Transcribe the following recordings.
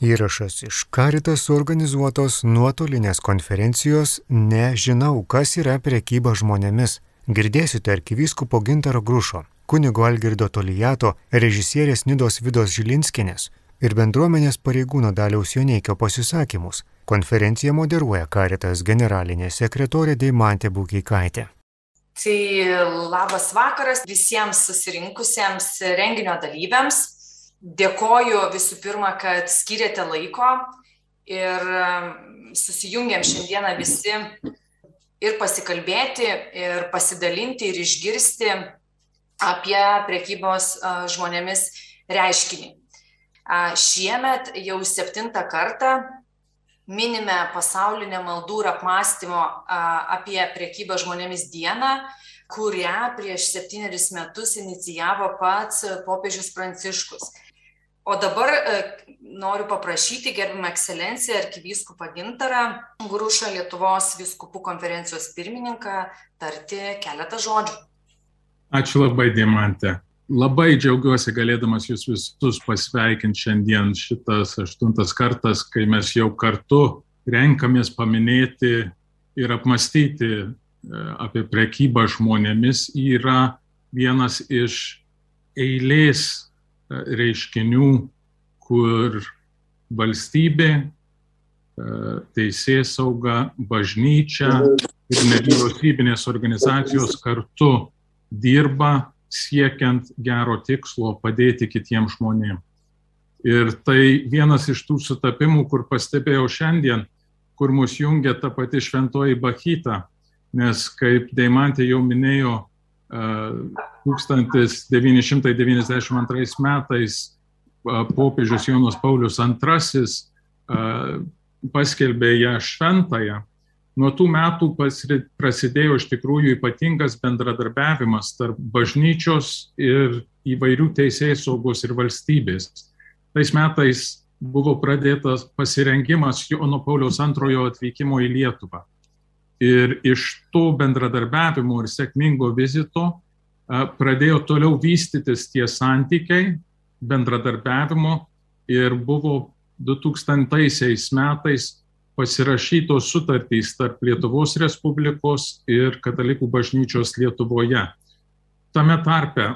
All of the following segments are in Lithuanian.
Įrašas iš Karitas organizuotos nuotolinės konferencijos Nežinau, kas yra prekyba žmonėmis. Girdėsite arkivyskupo Gintaro Grušo, kunigo Algirdo Tolijato, režisierės Nidos Vidos Žilinskinės ir bendruomenės pareigūno Daliaus Joneikio pasisakymus. Konferenciją moderuoja Karitas generalinė sekretorė Deimantė Būkeikaitė. Tai labas vakaras visiems susirinkusiems renginio dalyviams dėkoju visų pirma, kad skiriate laiko ir um, susijungiam šiandieną visi ir pasikalbėti, ir pasidalinti, ir išgirsti apie priekybos žmonėmis reiškinį. Šiemet jau septintą kartą minime pasaulinę maldų ir apmąstymo apie priekybą žmonėmis dieną, kurią prieš septynerius metus inicijavo pats popiežius Pranciškus. O dabar e, noriu paprašyti gerbimą ekscelenciją arkivyskupą Gintarą Grušą Lietuvos viskupų konferencijos pirmininką tarti keletą žodžių. Ačiū labai, Dimantė. Labai džiaugiuosi galėdamas jūs visus pasveikinti šiandien šitas aštuntas kartas, kai mes jau kartu renkamės paminėti ir apmastyti e, apie prekybą žmonėmis yra vienas iš eilės reiškinių, kur valstybė, e, teisės sauga, bažnyčia ir nevyriausybinės organizacijos kartu dirba siekiant gero tikslo padėti kitiems žmonėms. Ir tai vienas iš tų sutapimų, kur pastebėjau šiandien, kur mus jungia ta pati šventoji Bachita, nes kaip Deimantė jau minėjo, 1992 metais popiežius Jonas Paulius II paskelbė ją šventąją. Nuo tų metų prasidėjo iš tikrųjų ypatingas bendradarbiavimas tarp bažnyčios ir įvairių teisėjų saugos ir valstybės. Tais metais buvo pradėtas pasirengimas Jono Pauliaus antrojo atvykimo į Lietuvą. Ir iš to bendradarbiavimo ir sėkmingo vizito pradėjo toliau vystytis tie santykiai bendradarbiavimo ir buvo 2000 metais pasirašytos sutartys tarp Lietuvos Respublikos ir Katalikų bažnyčios Lietuvoje. Tame tarpe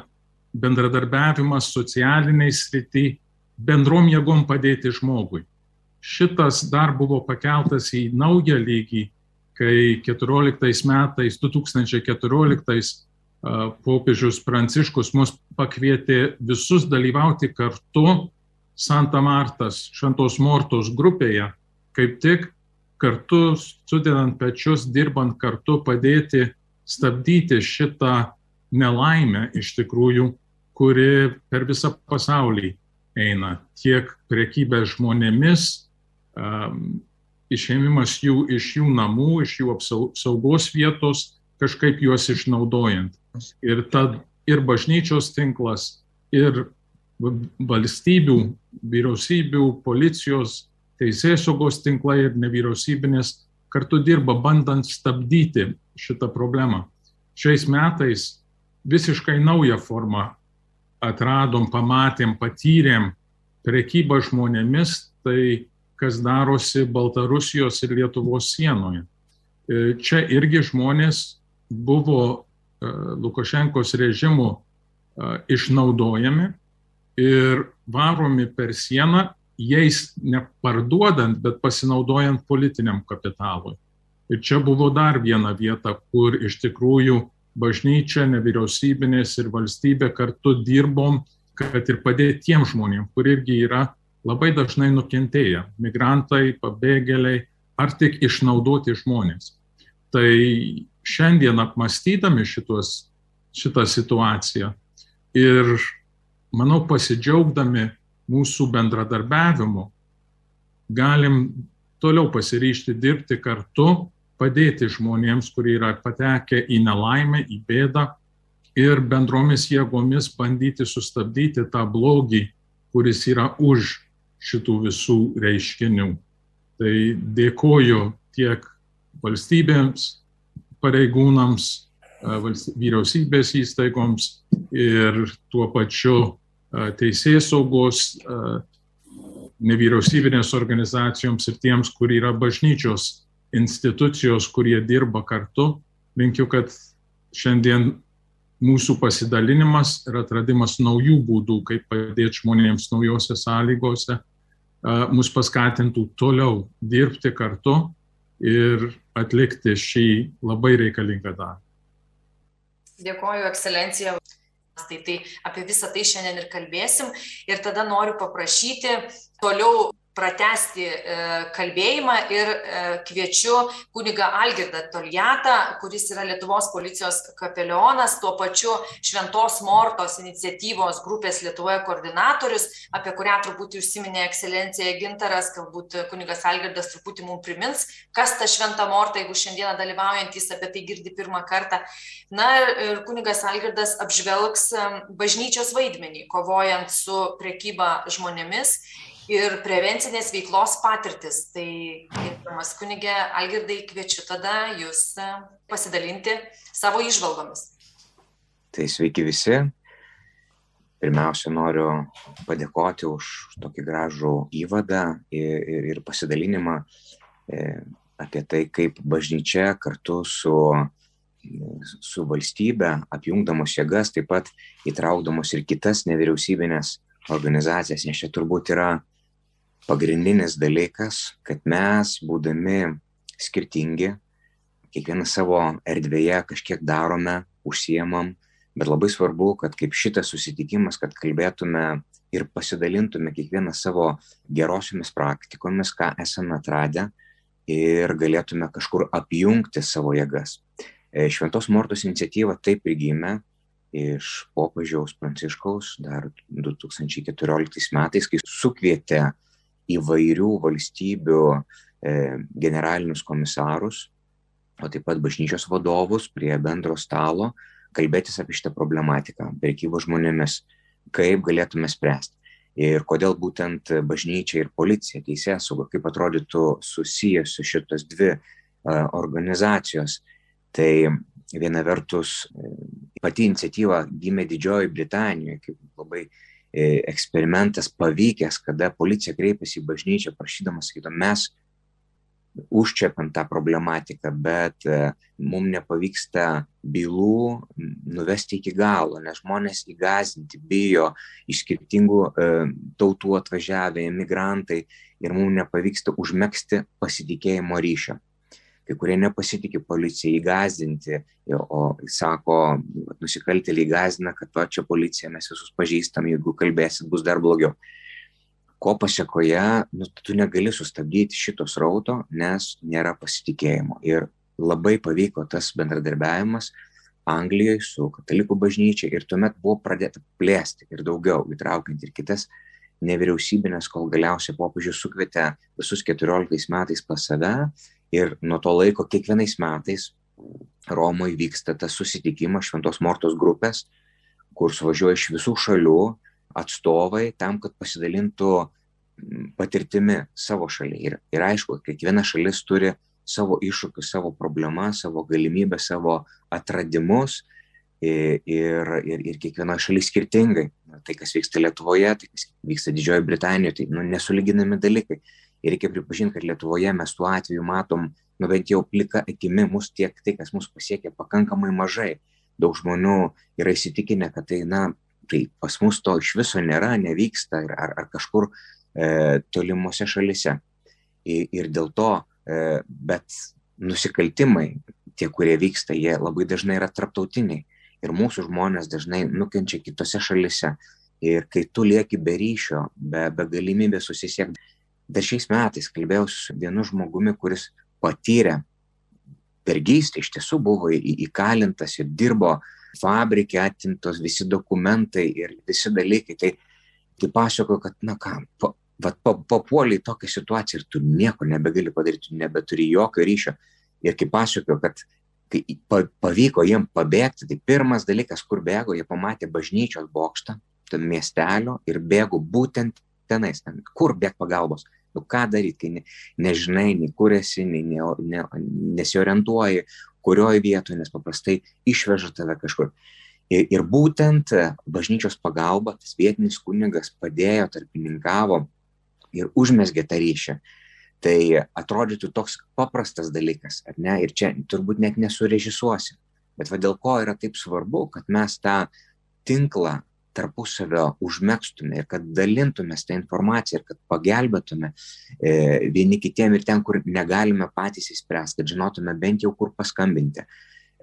bendradarbiavimas socialiniai srity, bendrom jėgom padėti žmogui. Šitas dar buvo pakeltas į naują lygį kai 14 metais, 2014 popiežius Pranciškus mus pakvietė visus dalyvauti kartu Santa Martas Šventos Mortos grupėje, kaip tik kartu sudedant pečius, dirbant kartu padėti stabdyti šitą nelaimę iš tikrųjų, kuri per visą pasaulį eina. Tiek priekybė žmonėmis, išėmimas jų iš jų namų, iš jų apsaugos vietos, kažkaip juos išnaudojant. Ir tad ir bažnyčios tinklas, ir valstybių, vyriausybių, policijos, teisės saugos tinklai ir nevyriausybinės kartu dirba bandant stabdyti šitą problemą. Šiais metais visiškai naują formą atradom, pamatėm, patyrėm prekybą žmonėmis, tai kas darosi Baltarusijos ir Lietuvos sienoje. E, čia irgi žmonės buvo e, Lukašenkos režimų e, išnaudojami ir varomi per sieną, jais neparduodant, bet pasinaudojant politiniam kapitalui. Ir čia buvo dar viena vieta, kur iš tikrųjų bažnyčia, nevyriausybinės ir valstybė kartu dirbom, kad ir padėti tiem žmonėm, kur irgi yra labai dažnai nukentėję - migrantai, pabėgėliai ar tik išnaudoti žmonės. Tai šiandien apmastydami šitos, šitą situaciją ir, manau, pasidžiaugdami mūsų bendradarbiavimu, galim toliau pasiryšti dirbti kartu, padėti žmonėms, kurie yra patekę į nelaimę, į bėdą ir bendromis jėgomis bandyti sustabdyti tą blogį, kuris yra už šitų visų reiškinių. Tai dėkoju tiek valstybėms, pareigūnams, vyriausybės įstaigoms ir tuo pačiu teisės saugos nevyriausybinės organizacijoms ir tiems, kur yra bažnyčios institucijos, kurie dirba kartu. Linkiu, kad šiandien mūsų pasidalinimas ir atradimas naujų būdų, kaip padėti žmonėms naujose sąlygose, mus paskatintų toliau dirbti kartu ir atlikti šį labai reikalingą darbą. Dėkoju, ekscelencija. Tai, tai apie visą tai šiandien ir kalbėsim. Ir tada noriu paprašyti toliau pratesti e, kalbėjimą ir e, kviečiu kunigą Algirdą Toljatą, kuris yra Lietuvos policijos kapelionas, tuo pačiu Šventos Mortos iniciatyvos grupės Lietuvoje koordinatorius, apie kurią truputį užsiminė ekscelencija Gintaras, galbūt kunigas Algirdas truputį mums primins, kas ta Šventa Morta, jeigu šiandieną dalyvaujantis apie tai girdi pirmą kartą. Na ir kunigas Algirdas apžvelgs bažnyčios vaidmenį, kovojant su prekyba žmonėmis ir prevencinės veiklos patirtis. Tai, gerbiamas kunigė Algirdai, kviečiu tada jūs e, pasidalinti savo išvalgomis. Tai sveiki visi. Pirmiausia, noriu padėkoti už tokį gražų įvadą ir, ir, ir pasidalinimą e, apie tai, kaip bažnyčia kartu su, su valstybe, apjungdamos jėgas, taip pat įtraukdamos ir kitas nevyriausybinės organizacijas, nes čia turbūt yra pagrindinis dalykas, kad mes, būdami skirtingi, kiekvienas savo erdvėje kažkiek darome, užsiemam, bet labai svarbu, kad kaip šitas susitikimas, kad kalbėtume ir pasidalintume kiekvieną savo gerosiomis praktikomis, ką esame atradę ir galėtume kažkur apjungti savo jėgas. E, Šventos Mortos iniciatyva taip ir gimė iš popiežiaus Pranciškaus dar 2014 metais, kai sukvietė įvairių valstybių e, generalinius komisarus, o taip pat bažnyčios vadovus prie bendro stalo, kalbėtis apie šitą problematiką, prekybos žmonėmis, kaip galėtume spręsti. Ir kodėl būtent bažnyčia ir policija, teisėsauga, kaip atrodytų susijęs su šitos dvi uh, organizacijos. Tai viena vertus e, pati iniciatyva gimė Didžiojoje Britanijoje, kaip labai E, eksperimentas pavykęs, kada policija kreipiasi į bažnyčią prašydamas, sakytum, mes užčiapiam tą problematiką, bet e, mums nepavyksta bylų nuvesti iki galo, nes žmonės įgazinti bijo iš skirtingų e, tautų atvažiavę imigrantai ir mums nepavyksta užmėgsti pasitikėjimo ryšio kai kurie nepasitikė policija įgazdinti, o sako, nusikaltėliai gazina, kad va čia policija, mes visus pažįstam, jeigu kalbėsit, bus dar blogiau. Ko pasiekoje, nu, tu negali sustabdyti šitos rauto, nes nėra pasitikėjimo. Ir labai pavyko tas bendradarbiavimas Anglijoje su katalikų bažnyčia ir tuomet buvo pradėta plėsti ir daugiau, įtraukiant ir kitas nevyriausybinės, kol galiausiai popiežius sukvietė visus 14 metais pas save Ir nuo to laiko kiekvienais metais Romoje vyksta tas susitikimas Šventos Mortos grupės, kur suvažiuoja iš visų šalių atstovai tam, kad pasidalintų patirtimi savo šalyje. Ir, ir aišku, kiekviena šalis turi savo iššūkius, savo problemas, savo galimybę, savo atradimus ir, ir, ir, kiekviena šalis skirtingai. Tai, kas vyksta Lietuvoje, tai, kas vyksta Didžiojoje Britanijoje, tai nu, nesulyginami dalykai. Ir reikia pripažinti, kad Lietuvoje mes tuo atveju matom, nu bent jau plika akimi, mus tiek tai, kas mus pasiekia, pakankamai mažai. Daug žmonių yra įsitikinę, kad tai, na, tai pas mus to iš viso nėra, nevyksta ar, ar, ar kažkur e, tolimuose šalise. Ir, ir dėl to, e, bet nusikaltimai, tie, kurie vyksta, jie labai dažnai yra tarptautiniai. Ir mūsų žmonės dažnai nukenčia kitose šalise. Ir kai tu lieki be ryšio, be, be galimybės susisiekti, Dar šiais metais kalbėjau su vienu žmogumi, kuris patyrė vergystę, iš tiesų buvo įkalintas ir dirbo fabrikė, atimtos visi dokumentai ir visi dalykai. Tai, tai pasako, kad, na ką, pa, papuoliai tokią situaciją ir tu nieko nebegali padaryti, tu nebeturi jokio ryšio. Ir kaip pasako, kad kai pavyko jiem pabėgti, tai pirmas dalykas, kur bėgo, jie pamatė bažnyčios bokštą, tam miestelio ir bėgo būtent tenais, ten, kur bėg pagalbos. Nu ką daryti, kai ne, nežinai, nei kur esi, nei ne, ne, nesiorientuoji, kurioje vietoje, nes paprastai išveža tave kažkur. Ir, ir būtent bažnyčios pagalba, tas vietinis kunigas padėjo, tarpininkavo, ir užmesgė tą ryšį. Tai atrodytų toks paprastas dalykas, ar ne? Ir čia turbūt net nesurežisuosi. Bet va dėl ko yra taip svarbu, kad mes tą tinklą tarpusavio užmėgstume ir kad dalintumės tą informaciją ir kad pagelbėtume e, vieni kitiem ir ten, kur negalime patys įspręsti, kad žinotume bent jau kur paskambinti.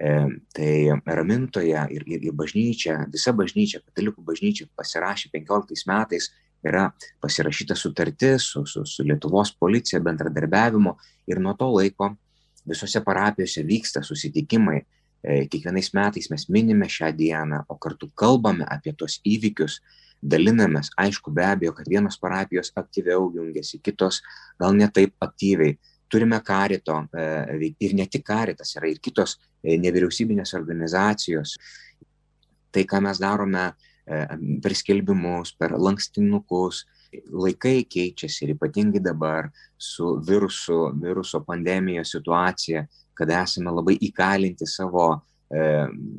E, tai ramintoje ir, ir, ir bažnyčia, visa bažnyčia, katalikų bažnyčia pasirašė 15 metais, yra pasirašyta sutartis su, su, su Lietuvos policija bendradarbiavimo ir nuo to laiko visose parapijose vyksta susitikimai kiekvienais metais mes minime šią dieną, o kartu kalbame apie tos įvykius, dalinamės, aišku, be abejo, kad vienos parapijos aktyviau jungiasi, kitos gal netaip aktyviai. Turime karito e, ir ne tik karitas, yra ir kitos e, nevyriausybinės organizacijos. Tai, ką mes darome per skelbimus, per lankstinukus, laikai keičiasi ir ypatingai dabar su virusu, viruso pandemijos situacija, kada esame labai įkalinti savo e,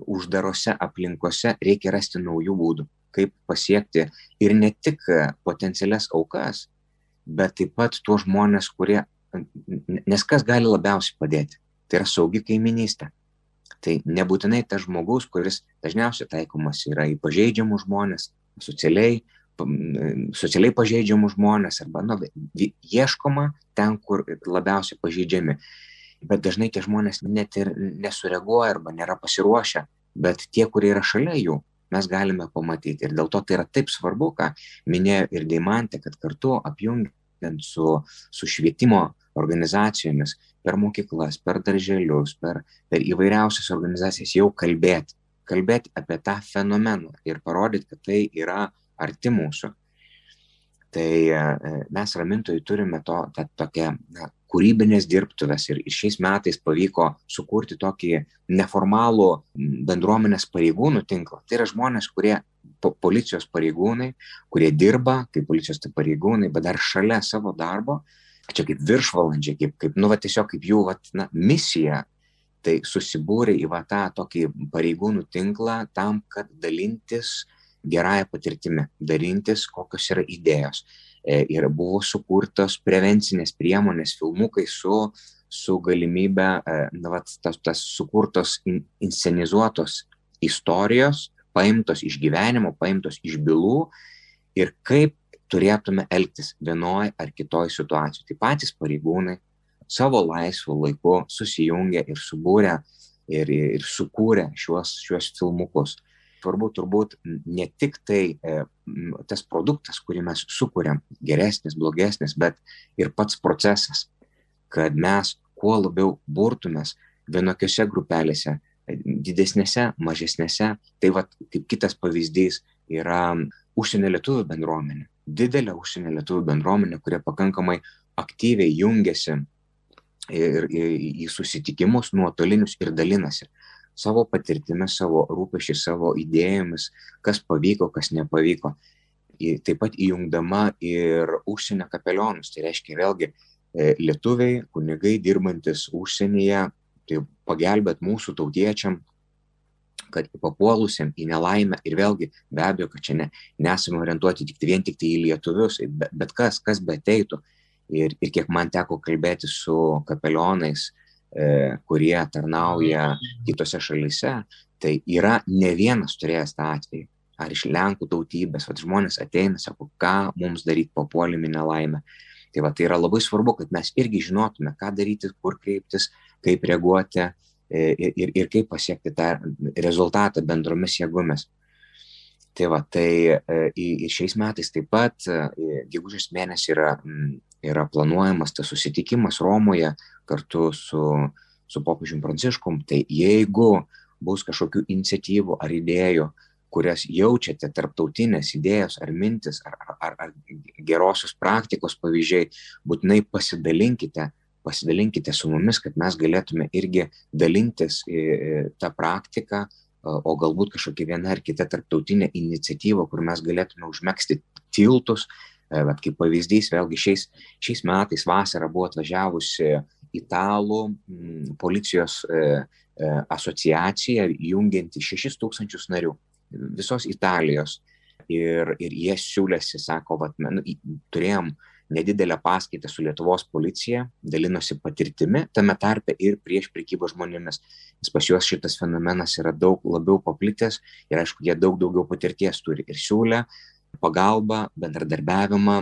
uždarose aplinkose, reikia rasti naujų būdų, kaip pasiekti ir ne tik potencialias aukas, bet taip pat tuos žmonės, kurie, nes kas gali labiausiai padėti, tai yra saugi kaiminystė. Tai nebūtinai tas žmogus, kuris dažniausiai taikomas yra į pažeidžiamų žmonės, socialiai, socialiai pažeidžiamų žmonės arba nu, ieškoma ten, kur labiausiai pažeidžiami bet dažnai tie žmonės net ir nesureaguoja arba nėra pasiruošę, bet tie, kurie yra šalia jų, mes galime pamatyti. Ir dėl to tai yra taip svarbu, ką minėjo ir Deimantė, kad kartu apjungiant su, su švietimo organizacijomis, per mokyklas, per darželius, per, per įvairiausias organizacijas jau kalbėti. Kalbėti apie tą fenomeną ir parodyti, kad tai yra arti mūsų. Tai e, mes ramintojai turime to, tą tokią na, kūrybinės dirbtuvės ir šiais metais pavyko sukurti tokį neformalų bendruomenės pareigūnų tinklą. Tai yra žmonės, kurie policijos pareigūnai, kurie dirba kaip policijos tai pareigūnai, bet dar šalia savo darbo, čia kaip viršvalandžiai, kaip, kaip nu, va, tiesiog kaip jų va, na, misija, tai susibūrė į va tą tokį pareigūnų tinklą tam, kad dalintis gerąją patirtimį, dalintis, kokios yra idėjos. E, ir buvo sukurtos prevencinės priemonės, filmukai su, su galimybė, e, na, vat, tas, tas sukurtos in, inscenizuotos istorijos, paimtos iš gyvenimo, paimtos iš bylų ir kaip turėtume elgtis vienoje ar kitoje situacijoje. Tai patys pareigūnai savo laisvų laiku susijungė ir subūrė ir, ir sukūrė šiuos, šiuos filmukus svarbu turbūt ne tik tai e, tas produktas, kurį mes sukūrėm, geresnis, blogesnis, bet ir pats procesas, kad mes kuo labiau burtumės vienokiose grupelėse, didesnėse, mažesnėse. Tai va, kaip kitas pavyzdys yra užsienio lietuvių bendruomenė. Didelė užsienio lietuvių bendruomenė, kurie pakankamai aktyviai jungiasi ir, ir, į susitikimus nuotolinius ir dalinasi savo patirtimi, savo rūpešiai, savo idėjomis, kas pavyko, kas nepavyko. Taip pat įjungdama ir užsienio kapelionus, tai reiškia vėlgi e, lietuviai, kunigai dirbantis užsienyje, tai pagelbėt mūsų tautiečiam, kad papuolusiam į nelaimę ir vėlgi be abejo, kad čia ne, nesame orientuoti tik vien tik tai į lietuvius, bet, bet kas, kas beteitų. Ir, ir kiek man teko kalbėti su kapelionais, kurie tarnauja kitose šalyse, tai yra ne vienas turėjęs tą atvejį. Ar iš Lenkų tautybės, kad žmonės ateina, sako, ką mums daryti papuolimi nelaimę. Tai va, tai yra labai svarbu, kad mes irgi žinotume, ką daryti, kur kreiptis, kaip reaguoti e, ir, ir, ir kaip pasiekti tą rezultatą bendromis jėgomis. Tai va, tai ir e, šiais metais taip pat, gegužės mėnesį yra yra planuojamas tas susitikimas Romoje kartu su, su popiežium Pranciškum, tai jeigu bus kažkokių iniciatyvų ar idėjų, kurias jaučiate, tarptautinės idėjos ar mintis ar, ar, ar gerosios praktikos pavyzdžiai, būtinai pasidalinkite, pasidalinkite su mumis, kad mes galėtume irgi dalintis tą praktiką, o galbūt kažkokia viena ar kita tarptautinė iniciatyva, kur mes galėtume užmėgsti tiltus Bet kaip pavyzdys, vėlgi šiais, šiais metais vasarą buvo atvažiavusi italų m, policijos e, e, asociacija, jungianti 6 tūkstančius narių visos Italijos. Ir, ir jie siūlėsi, sako, vat, nu, turėjom nedidelę paskaitą su Lietuvos policija, dalinosi patirtimi, tame tarpe ir prieš prekybą žmonėmis. Nes pas juos šitas fenomenas yra daug labiau paplitęs ir aišku, jie daug daugiau patirties turi ir siūlę pagalbą, bendradarbiavimą,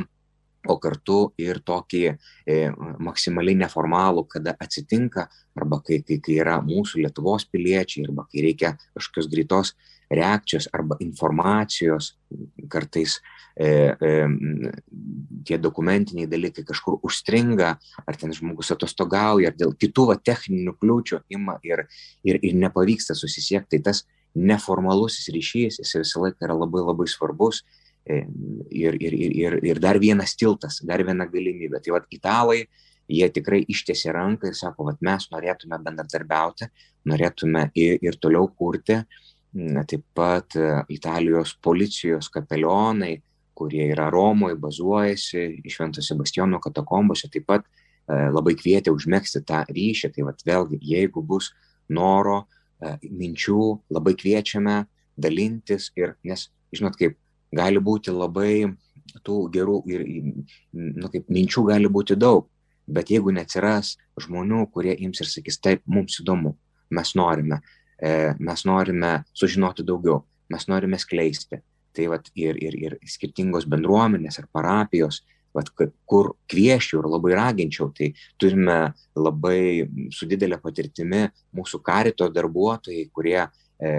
o kartu ir tokį e, maksimaliai neformalų, kada atsitinka, arba kai, kai, kai yra mūsų Lietuvos piliečiai, arba kai reikia kažkokios greitos reakcijos arba informacijos, kartais e, e, tie dokumentiniai dalykai kažkur užstringa, ar ten žmogus atostogauja, ar dėl kitų va, techninių kliūčių ima ir, ir, ir nepavyksta susisiekti. Tai tas neformalusis ryšys, jis visą laiką yra labai labai svarbus ir, ir, ir, ir, ir dar vienas tiltas, dar viena galimybė. Tai vad italai, jie tikrai ištiesė ranką ir sako, kad mes norėtume bendradarbiauti, norėtume ir, ir toliau kurti. Taip pat Italijos policijos kapelionai, kurie yra Romoje, bazuojasi Švento Sebastiano katakombose, taip pat labai kvietė užmėgsti tą ryšį. Tai vad vėlgi, jeigu bus noro, minčių, labai kviečiame dalintis ir, nes, žinot, kaip gali būti labai tų gerų ir, nu, kaip minčių gali būti daug, bet jeigu neatsiras žmonių, kurie ims ir sakys, taip, mums įdomu, mes norime, e, mes norime sužinoti daugiau, mes norime skleisti. Tai vat, ir, ir, ir skirtingos bendruomenės ar parapijos, vat, kur kvieščiau ir labai raginčiau, tai turime labai su didelė patirtimi mūsų karito darbuotojai, kurie e,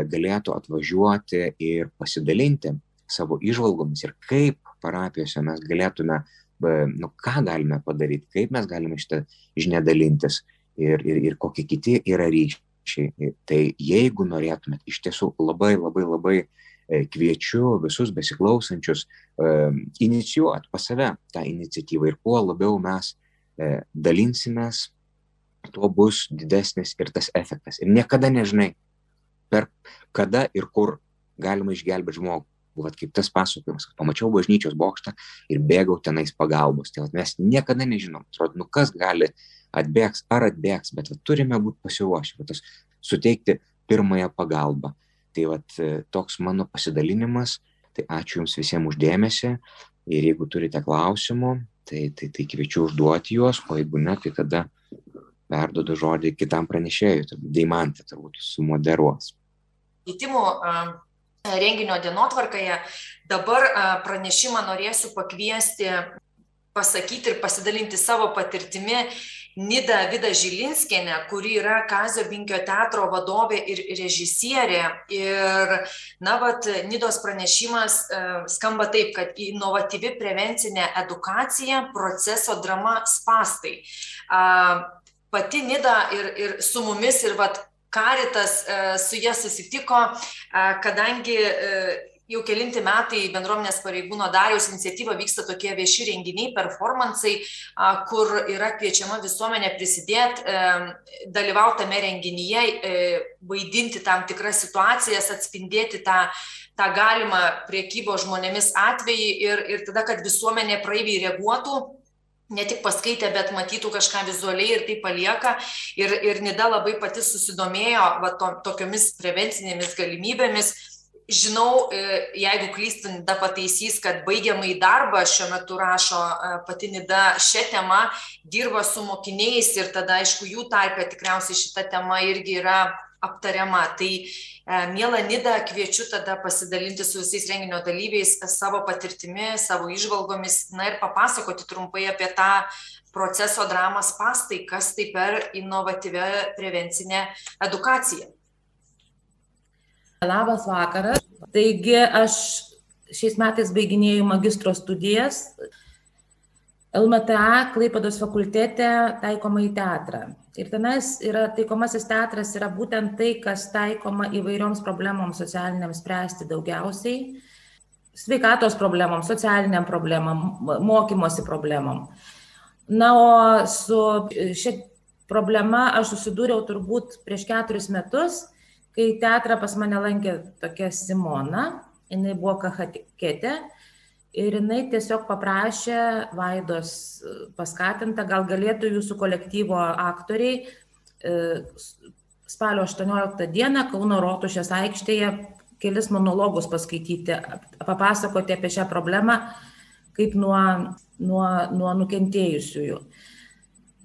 galėtų atvažiuoti ir pasidalinti savo išvalgomis ir kaip parapijose mes galėtume, nu, ką galime padaryti, kaip mes galime šitą žinią dalintis ir, ir, ir kokie kiti yra ryšiai. Tai jeigu norėtumėt, iš tiesų labai labai labai e, kviečiu visus besiklausančius uh, inicijuoti pas save tą iniciatyvą ir kuo labiau mes dalinsimės, tuo bus didesnis ir tas efektas. Ir niekada nežinai, per kada ir kur galima išgelbėti žmogų vat kaip tas pasakojimas, kad pamačiau bažnyčios bokštą ir bėgau tenais pagalbos. Tai vat, mes niekada nežinom, atrodo, nu kas gali atbėgs ar atbėgs, bet vat, turime būti pasiruošę, vat, suteikti pirmąją pagalbą. Tai vat, toks mano pasidalinimas, tai ačiū Jums visiems uždėmesi ir jeigu turite klausimų, tai, tai, tai kviečiu užduoti juos, o jeigu ne, tai tada perdodu žodį kitam pranešėjui, Deimantė turbūt sumoderuos. Įtimų renginio dienotvarkoje. Dabar pranešimą norėsiu pakviesti pasakyti ir pasidalinti savo patirtimi Nida Vida Žilinskienė, kuri yra Kazio Binkio teatro vadovė ir režisierė. Ir, na, vat, Nidos pranešimas skamba taip, kad inovatyvi prevencinė edukacija, proceso drama spastai. Pati Nida ir, ir su mumis ir vat, Karitas e, su jie susitiko, e, kadangi e, jau kelinti metai bendruomenės pareigūno Dariaus iniciatyva vyksta tokie vieši renginiai, performansai, kur yra kviečiama visuomenė prisidėti, dalyvauti tame renginyje, vaidinti tam tikras situacijas, atspindėti tą, tą galimą priekybo žmonėmis atvejį ir, ir tada, kad visuomenė praeiviai reaguotų ne tik paskaitę, bet matytų kažką vizualiai ir tai palieka. Ir, ir Nida labai pati susidomėjo va, to, tokiomis prevencinėmis galimybėmis. Žinau, e, jeigu klystų, Nida pataisys, kad baigiamai darbą šiuo metu rašo e, pati Nida šią temą, dirba su mokiniais ir tada, aišku, jų tarpe tikriausiai šita tema irgi yra aptariama. Tai E, Mėla Nida, kviečiu tada pasidalinti su visais renginio dalyviais savo patirtimi, savo išvalgomis, na ir papasakoti trumpai apie tą proceso dramas pastai, kas tai per inovatyvę prevencinę edukaciją. Labas vakaras. Taigi aš šiais metais baiginėjau magistro studijas LMTA Klaipados fakultete taikomą į teatrą. Ir tenais yra taikomasis teatras yra būtent tai, kas taikoma įvairioms problemoms socialiniams spręsti daugiausiai. Sveikatos problemom, socialiniam problemam, mokymosi problemom. Na, o su šia problema aš susidūriau turbūt prieš keturis metus, kai teatrą pas mane lankė tokia Simona, jinai buvo kahatikėtė ir jinai tiesiog paprašė Vaidos e, paskatinta, gal galėtų jūsų kolektyvo aktoriai e, spalio 18 dieną Kauno Rotušės aikštėje kelis monologus paskaityti, papasakoti apie šią problemą, kaip nuo, nuo, nuo nukentėjusiųjų.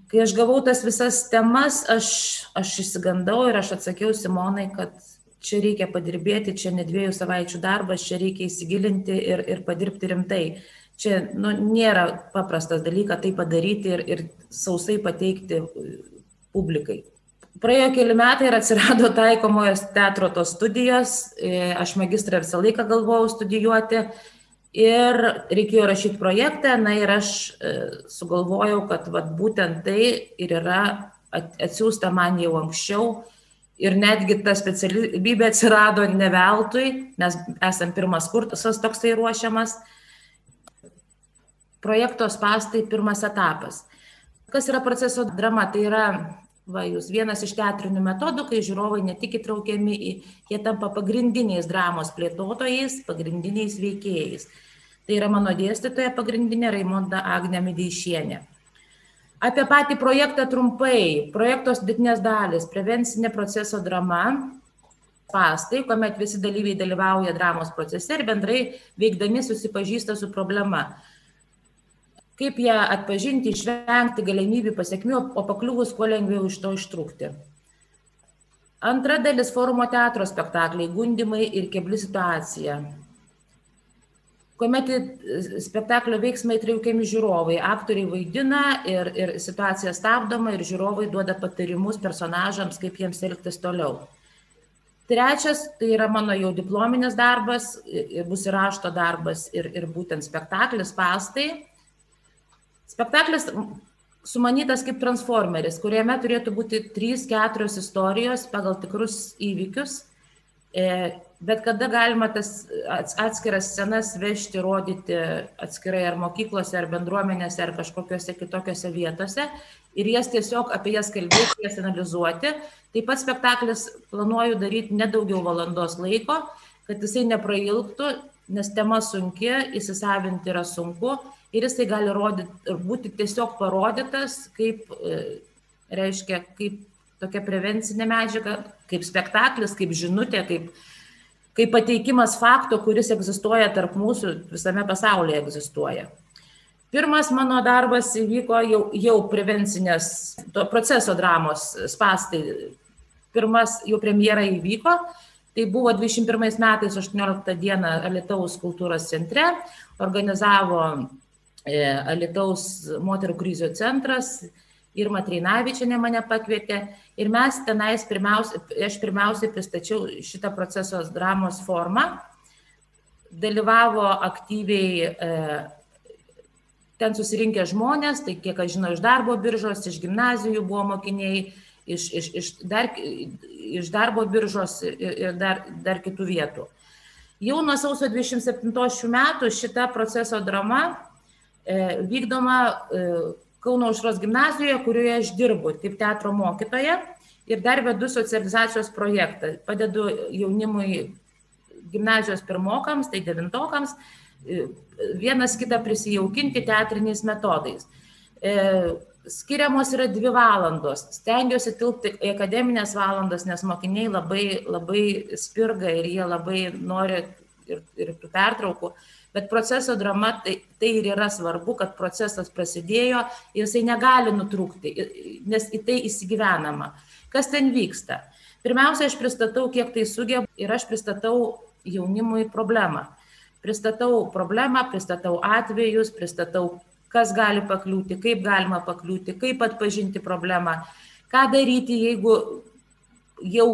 Kai aš gavau tas visas temas, aš, aš įsigandau ir aš atsakiau Simonai, kad čia reikia padirbėti, čia ne dviejų savaičių darbas, čia reikia įsigilinti ir, ir padirbti rimtai. Čia nu, nėra paprastas dalykas tai padaryti ir, ir sausai pateikti publikai. Praėjo keli metai ir atsirado taikomojo teatro tos studijos, e, aš magistrą visą laiką galvojau studijuoti ir reikėjo rašyti projektą, na ir aš e, sugalvojau, kad vat, būtent tai ir yra atsiųsta man jau anksčiau ir netgi ta specialybė atsirado ne veltui, nes esam pirmas kursas toksai ruošiamas. Projekto spastai pirmas etapas. Kas yra proceso drama? Tai yra va jūs vienas iš teatrinių metodų kai žiūrovai ne tik įtraukiami į jie tampa pagrindiniais dramos plėtotojais pagrindiniais veikėjais tai yra mano dėstytoja pagrindinė raimonda agnė medeišienė apie patį projektą trumpai projekto sudėtinės dalys prevencinė proceso drama spąstai kuomet visi dalyviai dalyvauja dramos procese ir bendrai veikdami susipažįsta su problema kaip ją atpažinti, išvengti galimybių pasiekmių, o pakliuvus kuo lengviau iš to ištrūkti. Antra dalis forumo teatro spektakliai - gundimai ir kebli situacija. Kuomet spektaklio veiksmai traukiami žiūrovai, aktoriai vaidina ir, ir situacija stabdoma ir žiūrovai duoda patarimus personažams, kaip jiems elgtis toliau. Trečias, tai yra mano jau diplominis darbas, bus ir rašto darbas ir, ir būtent spektaklis pastai Spektaklis sumanytas kaip transformeris, kuriame turėtų būti trys, keturios istorijos pagal tikrus įvykius, e, bet kada galima tas atskiras scenas vežti, rodyti atskirai ar mokyklose, ar bendruomenėse, ar kažkokiose kitokiose vietose ir jas tiesiog apie jas kalbėti, jas analizuoti. Taip pat spektaklis planuoju daryti nedaugiau valandos laiko, kad jisai neprailgtų, nes tema sunki, įsisavinti yra sunku ir jisai gali rodyt ir būti tiesiog parodytas kaip, e, reiškia, kaip tokia prevencinė medžiaga, kaip spektaklis, kaip žinutė, kaip, kaip pateikimas fakto, kuris egzistuoja tarp mūsų, visame pasaulyje egzistuoja. Pirmas mano darbas įvyko jau, jau prevencinės to proceso dramos spastai. Pirmas jau premjera įvyko, tai buvo 21 metais 18 dieną Alitaus kultūros centre, organizavo E, Alitaus moterų krizių centras, Irma Treinavičianė mane pakvietė ir mes tenais pirmiausia, aš pirmiausiai pristačiau šitą procesos dramos formą. Dalyvavo aktyviai e, ten susirinkę žmonės, tai kiek aš žinau, iš darbo biržos, iš gimnazijų buvo mokiniai, iš, iš, iš, dar, iš darbo biržos ir, ir dar, dar kitų vietų. Jau nuo sausio 27 šių metų šita proceso drama E, vykdoma e, Kauno aušros gimnazijoje, kurioje aš dirbu kaip teatro mokytoja ir dar vedu socializacijos projektą. Padedu jaunimui gimnazijos pirmokams, tai devintokams, e, vienas kitą prisijaukinti teatriniais metodais. Skiriamos yra dvi valandos. Stengiuosi tilpti į akademinės valandas, nes mokiniai labai, labai spirga ir jie labai nori ir, ir pertraukų. Bet proceso drama tai, tai ir yra svarbu, kad procesas prasidėjo ir jisai negali nutrūkti, nes į tai įsigyvenama. Kas ten vyksta? Pirmiausia, aš pristatau, kiek tai sugeba ir aš pristatau jaunimui problemą. Pristatau problemą, pristatau atvejus, pristatau, kas gali pakliūti, kaip galima pakliūti, kaip atpažinti problemą, ką daryti, jeigu jau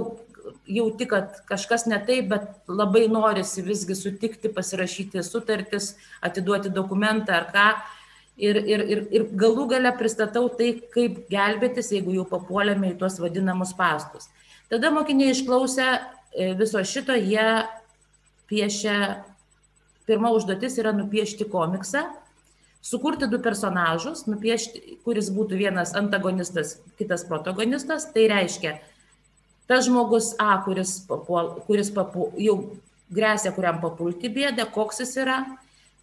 jauti, kad kažkas ne taip, bet labai norisi visgi sutikti, pasirašyti sutartis, atiduoti dokumentą ar ką. Ir, ir, ir, ir galų gale pristatau tai, kaip gelbėtis, jeigu jau papuolėme į tuos vadinamus pastus. Tada mokiniai išklausę e, viso šito, jie piešia, pirma užduotis yra nupiešti komiksą, sukurti du personažus, nupiešti, kuris būtų vienas antagonistas, kitas protagonistas. Tai reiškia, tas žmogus A, kuris, papuol, kuris papu, jau grėsia, kuriam papulti bėda, koks jis yra,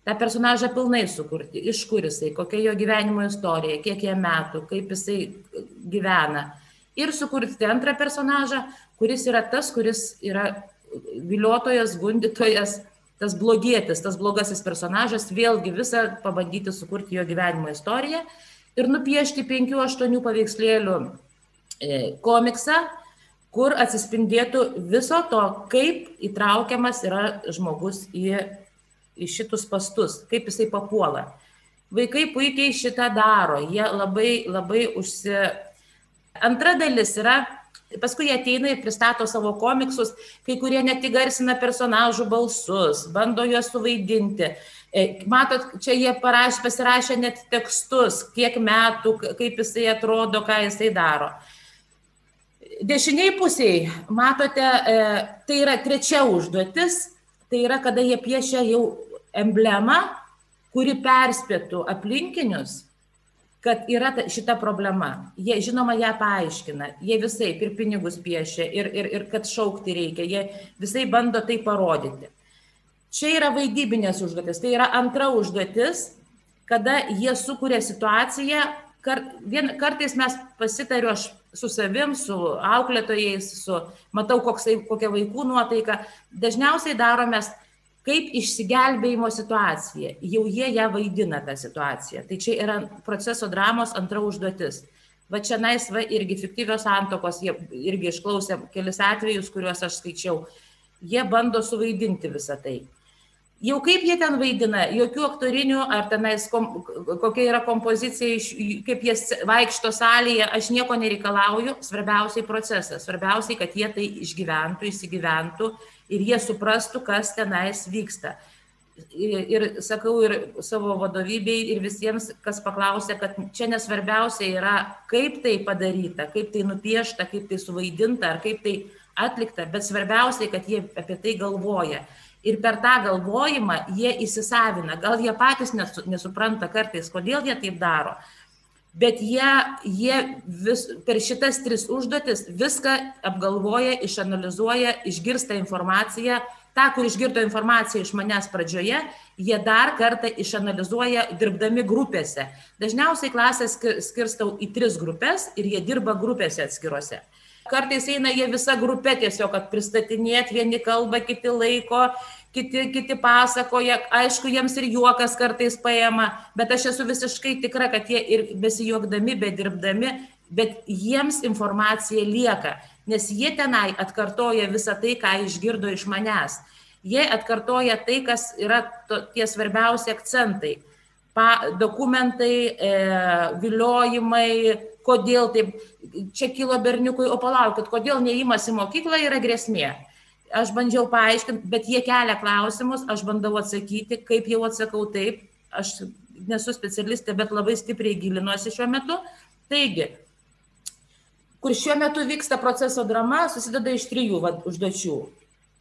tą personažą pilnai sukurti, iš kur jisai, kokia jo gyvenimo istorija, kiek jam metų, kaip jisai gyvena. Ir sukurti antrą personažą, kuris yra tas, kuris yra viliotojas, gundytojas, tas blogietis, tas blogasis personažas, vėlgi visą pabandyti sukurti jo gyvenimo istoriją ir nupiešti 5-8 paveikslėlių e, komiksą, kur atsispindėtų viso to, kaip įtraukiamas yra žmogus į, į šitus pastus, kaip jisai papuola. Vaikai puikiai šitą daro, jie labai, labai užsi... Antra dalis yra Paskui jie ateina ir pristato savo komiksus, kai kurie net įgarsina personažų balsus, bando juos suvaidinti. E, matot, čia jie paraš, pasirašė net tekstus, kiek metų, kaip jisai atrodo, ką jisai daro. Dešiniai pusiai, matote, e, tai yra trečia užduotis, tai yra, kada jie piešia jau emblemą, kuri perspėtų aplinkinius kad yra šita problema. Jie, žinoma, ją paaiškina. Jie visai ir pinigus piešia, ir, ir, ir kad šaukti reikia. Jie visai bando tai parodyti. Čia yra vaidybinės užduotis. Tai yra antra užduotis, kada jie sukuria situaciją. Kar, vien, kartais mes pasitariu aš su savim, su auklėtojais, su, matau, koksai, kokia vaikų nuotaika. Dažniausiai daromės kaip išsigelbėjimo situacija. Jau jie ją vaidina tą situaciją. Tai čia yra proceso dramos antra užduotis. Va čia nais, va irgi fiktyvios santokos, jie irgi išklausė kelis atvejus, kuriuos aš skaičiau. Jie bando suvaidinti visą tai. Jau kaip jie ten vaidina, jokių aktorinių, ar tenais kom, kokia yra kompozicija, kaip jie vaikšto salėje, aš nieko nereikalauju, svarbiausiai procesas, svarbiausiai, kad jie tai išgyventų, įsigyventų ir jie suprastų, kas tenais vyksta. Ir, sakau ir savo vadovybei, ir visiems, kas paklausė, kad čia nesvarbiausia yra, kaip tai padaryta, kaip tai nupiešta, kaip tai suvaidinta, ar kaip tai atlikta, bet svarbiausia, kad jie apie tai galvoja. Ir per tą galvojimą jie įsisavina. Gal jie patys nesupranta kartais, kodėl jie taip daro, bet jie, jie vis, per šitas tris užduotis viską apgalvoja, išanalizuoja, išgirsta informaciją, tą, kur išgirdo informaciją iš manęs pradžioje, jie dar kartą išanalizuoja dirbdami grupėse. Dažniausiai klasės skirstau į tris grupės ir jie dirba grupėse atskiruose. Kartais eina jie visa grupė tiesiog, kad pristatinėt, vieni kalba, kiti laiko, kiti, kiti pasakoja, aišku, jiems ir juokas kartais paėma, bet aš esu visiškai tikra, kad jie ir besijuokdami, bedirbdami, bet jiems informacija lieka, nes jie tenai atkartoja visą tai, ką išgirdo iš manęs. Jie atkartoja tai, kas yra to, tie svarbiausi akcentai. Pa, dokumentai, e, viliojimai, kodėl taip, čia kilo berniukui, o palaukit, kodėl neįmas į mokyklą yra grėsmė aš bandžiau paaiškinti, bet jie kelia klausimus, aš bandau atsakyti, kaip jau atsakau taip, aš nesu specialistė, bet labai stipriai gilinuosi šiuo metu. Taigi, kur šiuo metu vyksta proceso drama, susideda iš trijų va, užduočių.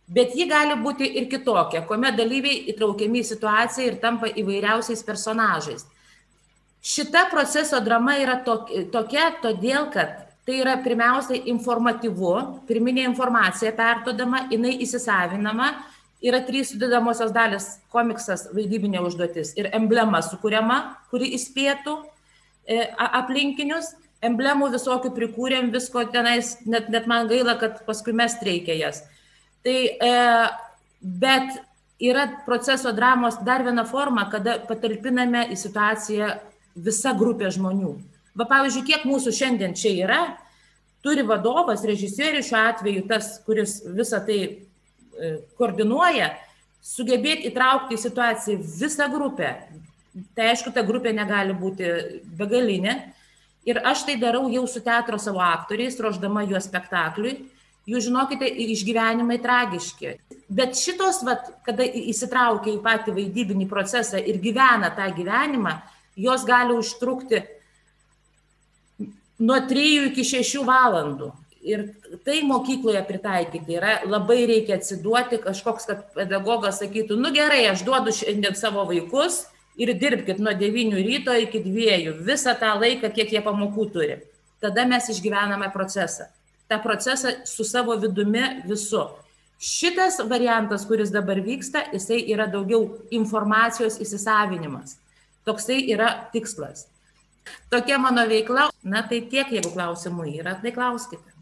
Bet ji gali būti ir kitokia, kuomet dalyviai įtraukiami į situaciją ir tampa įvairiausiais personažais. Šita proceso drama yra tokia, todėl kad Tai yra pirmiausiai informatyvu, pirminė informacija pertodama, jinai įsisavinama, yra trys sudėdamosios dalis - komiksas, vaidybinė užduotis ir emblema sukūriama, kuri įspėtų e, aplinkinius. Emblemų visokių prikūrėm, visko tenais, net, net man gaila, kad paskui mes reikia jas. Tai, e, bet yra proceso dramos dar viena forma, kada patalpiname į situaciją visa grupė žmonių. Va, pavyzdžiui, kiek mūsų šiandien čia yra, turi vadovas, režisierius šiuo atveju, tas, kuris visą tai e, koordinuoja, sugebėti įtraukti į situaciją visą grupę. Tai aišku, ta grupė negali būti begalinė. Ir aš tai darau jau su teatro savo aktoriais, ruoždama juos spektakliui. Jūs žinokite, išgyvenimai tragiški. Bet šitos, vat, kada įsitraukia į patį vaidybinį procesą ir gyvena tą gyvenimą, jos gali užtrukti nuo 3 iki 6 valandų. Ir tai mokykloje pritaikyti yra labai reikia atsiduoti, kažkoks, kad pedagogas sakytų, nu gerai, aš duodu šiandien savo vaikus ir dirbkite nuo 9 ryto iki 2, visą tą laiką, kiek jie pamokų turi. Tada mes išgyvename procesą. Ta procesą su savo vidumi visu. Šitas variantas, kuris dabar vyksta, jisai yra daugiau informacijos įsisavinimas. Toksai yra tikslas. Tokia mano veikla. Na tai tiek, jeigu klausimų yra, tai klauskite.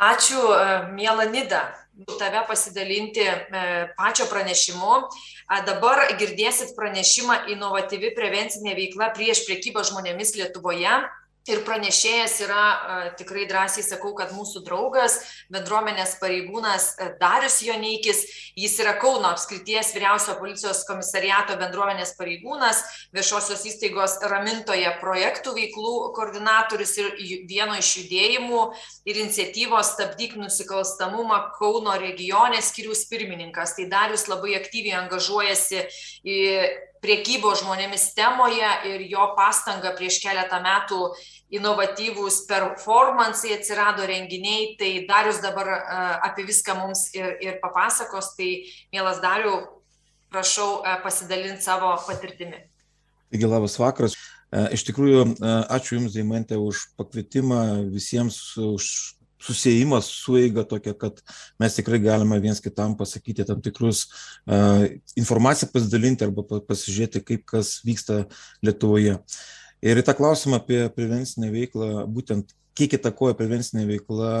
Ačiū, e, mėla Nida. tave pasidalinti pačio pranešimu. Dabar girdėsit pranešimą inovatyvi prevencinė veikla prieš priekybą žmonėmis Lietuvoje ir pranešėjas yra tikrai drąsiai sakau kad mūsų draugas bendruomenės pareigūnas darius joneikis. Jis yra kauno apskrities vyriausiojo policijos komisariato bendruomenės pareigūnas viešosios įstaigos ramintoje projektų veiklų koordinatorius ir vieno iš judėjimų ir iniciatyvos stabdyk nusikalstamumą kauno regione skyriaus pirmininkas. Tai darius labai aktyviai angažuojasi į priekybos žmonėmis temoje ir jo pastanga prieš keletą metų inovatyvūs performansai atsirado renginiai. Tai darius dabar apie viską mums ir ir papasakos. Tai mielas dariau prašau pasidalint savo patirtimi. Taigi labas vakaras. Iš tikrųjų ačiū jums deimante už pakvietimą visiems už susiejimas sueiga tokia, kad mes tikrai galime viens kitam pasakyti tam tikrus uh, informaciją pasidalinti arba pasižiūrėti, kaip kas vyksta Lietuvoje. Ir į tą klausimą apie prevencinę veiklą, būtent kiek įtakoja prevencinė veikla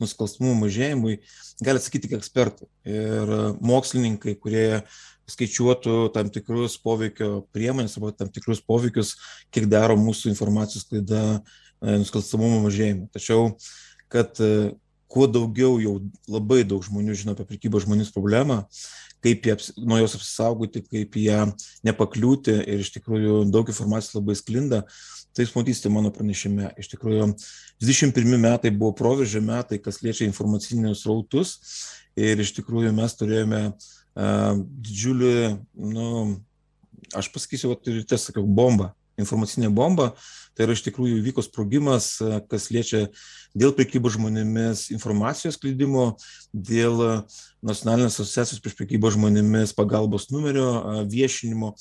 nusikalstamų mažėjimui, gali atsakyti tik ekspertai ir mokslininkai, kurie skaičiuotų tam tikrus poveikio priemonės arba tam tikrus poveikius, kiek daro mūsų informacijos klaida nusikalstamumo mažėjimui. Tačiau uh, kad e, kuo daugiau jau labai daug žmonių žino apie prekybą žmonėmis problemą, kaip jie, nuo jos apsisaugoti, kaip ją nepakliūti ir iš tikrųjų daug informacijos labai sklinda, tai jūs matysite mano pranešime. Iš tikrųjų, 21 metai buvo proveržio metai, kas liečia informacinius rautus ir iš tikrųjų mes turėjome uh, didžiulį, nu, aš pasakysiu, va, tiesiog sakiau, bombą informacinė bomba, tai yra iš tikrųjų įvyko sprogimas, kas liečia dėl prekybos žmonėmis informacijos klydimo, dėl nacionalinės asociacijos prieš prekybą žmonėmis pagalbos numerio viešinimo.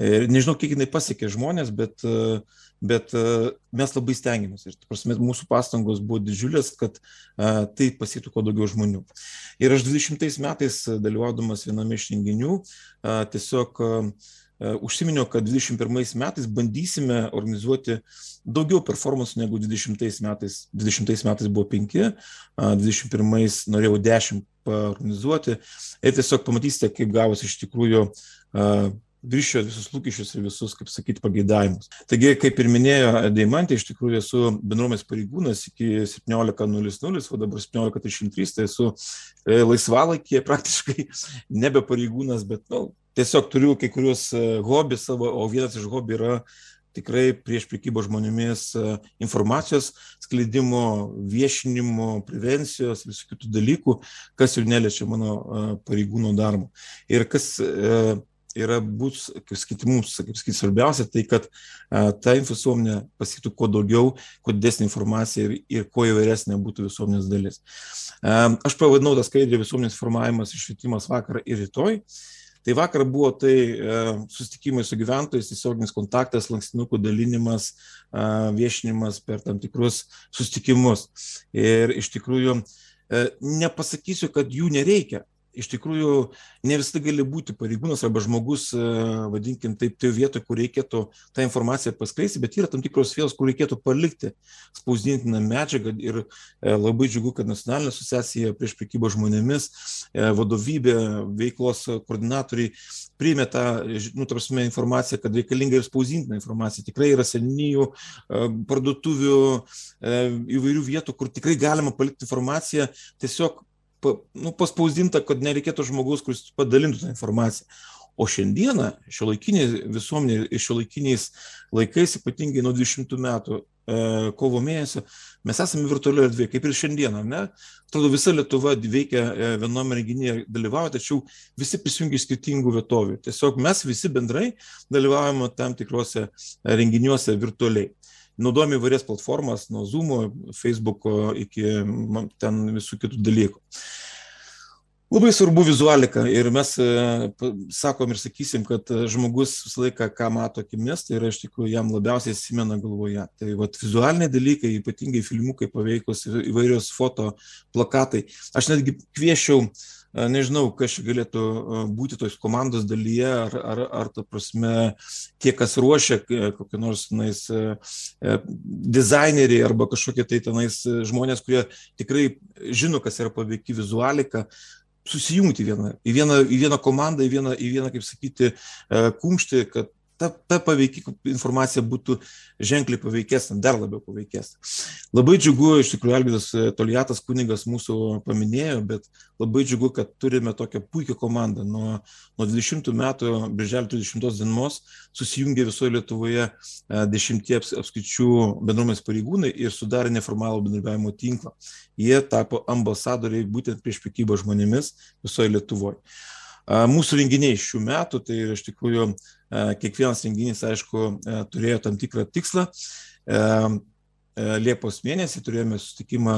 Ir nežinau, kiek jinai pasiekė žmonės, bet, bet mes labai stengiamės. Ir prasme, mūsų pastangos buvo didžiulės, kad tai pasiektų kuo daugiau žmonių. Ir aš 20 metais dalyvaudamas viename iš renginių tiesiog užsiminiau, kad 21 metais bandysime organizuoti daugiau performansų negu 20 metais. 20 metais buvo 5, 21 norėjau 10 organizuoti ir tiesiog pamatysite, kaip gavosi iš tikrųjų viršijo visus lūkesčius ir visus, kaip sakyti, pageidavimus. Taigi, kaip ir minėjo Deimantė, iš tikrųjų esu bendruomės pareigūnas iki 17.00, o dabar 17.33, tai esu e, laisvalaikėje praktiškai nebe pareigūnas, bet nu, tiesiog turiu kai kurios e, hobi savo, o vienas iš hobi yra tikrai prieš prekybą žmonėmis e, informacijos skleidimo, viešinimo, prevencijos, visų kitų dalykų, kas jau neliečia mano pareigūno darbo. Ir kas yra bus, kaip sakyti, mums, kaip sakyti, svarbiausia, tai kad ta visuomenė pasiektų kuo daugiau, kuo didesnė informacija ir, ir kuo įvairesnė būtų visuomenės dalis. Aš pavadinau tą skaidrį visuomenės formavimas ir švietimas vakar ir rytoj. Tai vakar buvo tai e, susitikimai su gyventojais, tiesioginis kontaktas, lankstinukų dalinimas, e, viešinimas per tam tikrus susitikimus. Ir iš tikrųjų e, nepasakysiu, kad jų nereikia iš tikrųjų ne visada gali būti pareigūnas arba žmogus, e, vadinkim taip, tai vietoje, kur reikėtų tą informaciją paskleisti, bet yra tam tikros vietos, kur reikėtų palikti spausdintiną medžiagą ir e, labai džiugu, kad nacionalinė asociacija prieš prekybą žmonėmis, e, vadovybė, veiklos koordinatoriai priėmė tą, nu, tarpsime, informaciją, kad reikalinga ir spausdintina informacija. Tikrai yra senyjų, parduotuvių, įvairių vietų, kur tikrai galima palikti informaciją tiesiog pa, nu, paspausdinta, kad nereikėtų žmogus, kuris padalintų tą informaciją. O šiandieną, šio laikinė visuomenė šio laikiniais laikais, ypatingai nuo 20 metų e, kovo mėnesio, mes esame virtualioje erdvėje, kaip ir šiandieną, ne? Atrodo, visa Lietuva veikia e, viename renginyje, dalyvauja, tačiau visi prisijungia skirtingų vietovių. Tiesiog mes visi bendrai dalyvaujame tam tikrose renginiuose virtualiai naudojame įvairias platformas, nuo Zoom, Facebooko iki ten visų kitų dalykų. Labai svarbu vizualika ir mes sakom ir sakysim, kad žmogus visą laiką, ką mato akimis, tai yra iš tikrųjų jam labiausiai įsimena galvoje. Tai vat, vizualiniai dalykai, ypatingai filmukai paveikus, įvairios foto plakatai. Aš netgi kviečiau uh, nežinau, kas čia galėtų būti tos komandos dalyje, ar, ar, ar ta prasme, tie, kas ruošia kokie nors tenais dizaineriai arba kažkokie tai tenais žmonės, kurie tikrai žino, kas yra paveiki vizualika, susijungti vieną, į, vieną, į vieną komandą, į vieną, į vieną, kaip sakyti, kumštį, kad ta, ta paveiki informacija būtų ženkliai paveikesnė, dar labiau paveikesnė. Labai džiugu, iš tikrųjų, Algidas e, Toliatas kunigas mūsų paminėjo, bet labai džiugu, kad turime tokią puikią komandą. Nuo, nuo 20 metų, birželio 30 dienos, susijungė visoje Lietuvoje e, dešimtie apskaičių bendruomenės pareigūnai ir sudarė neformalų bendradarbiavimo tinklą. Jie tapo ambasadoriai būtent prieš prekybą žmonėmis visoje Lietuvoje. Mūsų renginiai šių metų, tai iš tikrųjų kiekvienas renginys, aišku, turėjo tam tikrą tikslą. Liepos mėnesį turėjome susitikimą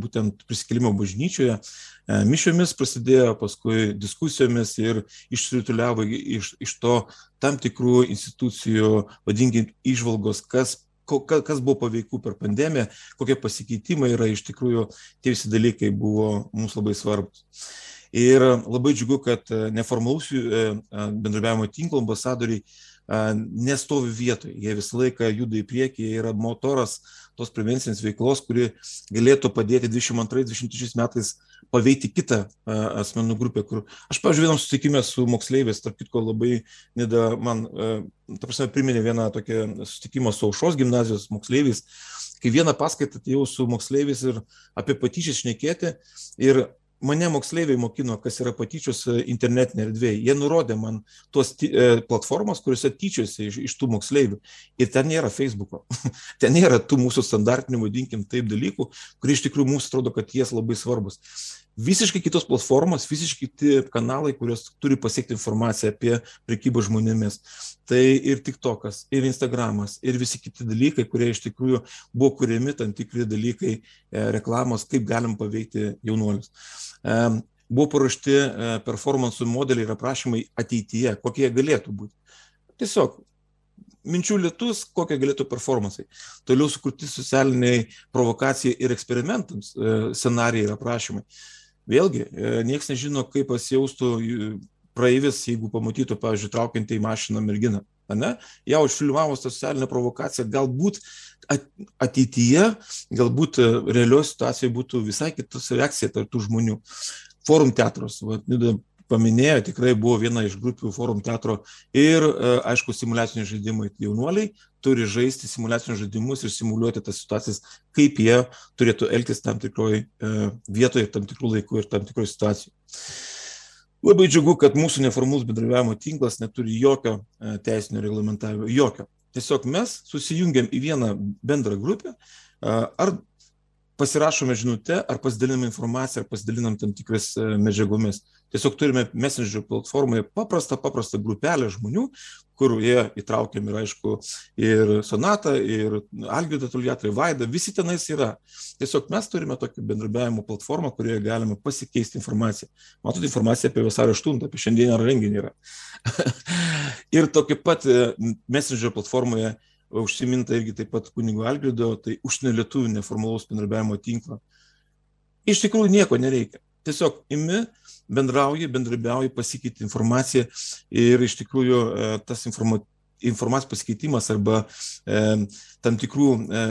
būtent prisikėlimo bažnyčioje. Mišiomis prasidėjo, paskui diskusijomis ir išsirituliavo iš, iš to tam tikrų institucijų, vadinkime, išvalgos, kas kas buvo paveiku per pandemiją, kokie pasikeitimai yra iš tikrųjų, tie visi dalykai buvo mums labai svarbus. Ir labai džiugu, kad e, neformalus e, e, bendradarbiavimo tinklo ambasadoriai nestovi vietoje, jie visą laiką juda į priekį, jie yra motoras tos prevencinės veiklos, kuri galėtų padėti 22-23 metais paveikti kitą asmenų grupę, kur aš, pavyzdžiui, vienam susitikime su moksleiviais, tarp kitko labai nida man, ta prasme, priminė vieną tokią susitikimą su aušos gimnazijos moksleiviais, kai vieną paskaitą atėjau su moksleiviais ir apie patyčias šnekėti ir mane moksleiviai mokino, kas yra patyčios e, internetinė erdvėje. Jie nurodė man tuos e, platformas, kuriuose tyčiasi iš, iš tų moksleivių. Ir ten nėra Facebook'o. ten nėra tų mūsų standartinių, vadinkim, taip dalykų, kurie iš tikrųjų mums atrodo, kad jie labai svarbus visiškai kitos platformos, visiškai kiti kanalai, kurios turi pasiekti informaciją apie prekybą žmonėmis. Tai ir TikTokas, ir Instagramas, ir visi kiti dalykai, kurie iš tikrųjų buvo kuriami tam tikri dalykai, e, reklamos, kaip galim paveikti jaunuolius. E, buvo paruošti e, performansų modeliai ir aprašymai ateityje, kokie jie galėtų būti. Tiesiog minčių lietus, kokie galėtų performansai. Toliau sukurti socialiniai provokacijai ir eksperimentams scenarijai ir aprašymai. Vėlgi, e, niekas nežino, kaip pasijaustų praeivis, jeigu pamatytų, pavyzdžiui, traukiantį į mašiną merginą. Ne? Jau užfilmavus tą socialinę provokaciją, galbūt ateityje, galbūt e, realioje situacijoje būtų visai kitas reakcija tarp tų žmonių. Forum teatras, va, paminėjo, tikrai buvo viena iš grupių forum teatro ir, e, aišku, simulaciniai žaidimai. Jaunuoliai turi žaisti simulacinius žaidimus ir simuliuoti tas situacijas, kaip jie turėtų elgtis tam tikroje vietoje, tam tikrų laikų ir tam tikroje situacijoje. Labai džiugu, kad mūsų neformalus bendravimo tinklas neturi jokio e, teisinio reglamentavimo, jokio. Tiesiog mes susijungiam į vieną bendrą grupę, ar pasirašome žinutę, ar pasidaliname informaciją, ar pasidalinam tam tikras e, medžiagomis. Tiesiog turime Messenger platformoje paprastą, paprastą grupelę žmonių, kur jie įtraukiami ir aišku ir Sonata, ir Algirdą Tuliatrą, Vaidą, visi tenais yra. Tiesiog mes turime tokį bendrabiavimo platformą, kurioje galime pasikeisti informaciją. Matot informaciją apie vasario 8, apie šiandieną renginį yra. ir tokį pat e, Messenger platformoje užsiminta irgi taip pat kunigo Algirdo, tai užsienio lietuvių neformalaus bendrabiavimo tinklą. Iš tikrųjų nieko nereikia. Tiesiog imi, bendrauji, bendrabiauji, pasikeiti informaciją ir iš tikrųjų e, tas informa, informacijos pasikeitimas arba e, tam tikrų, e,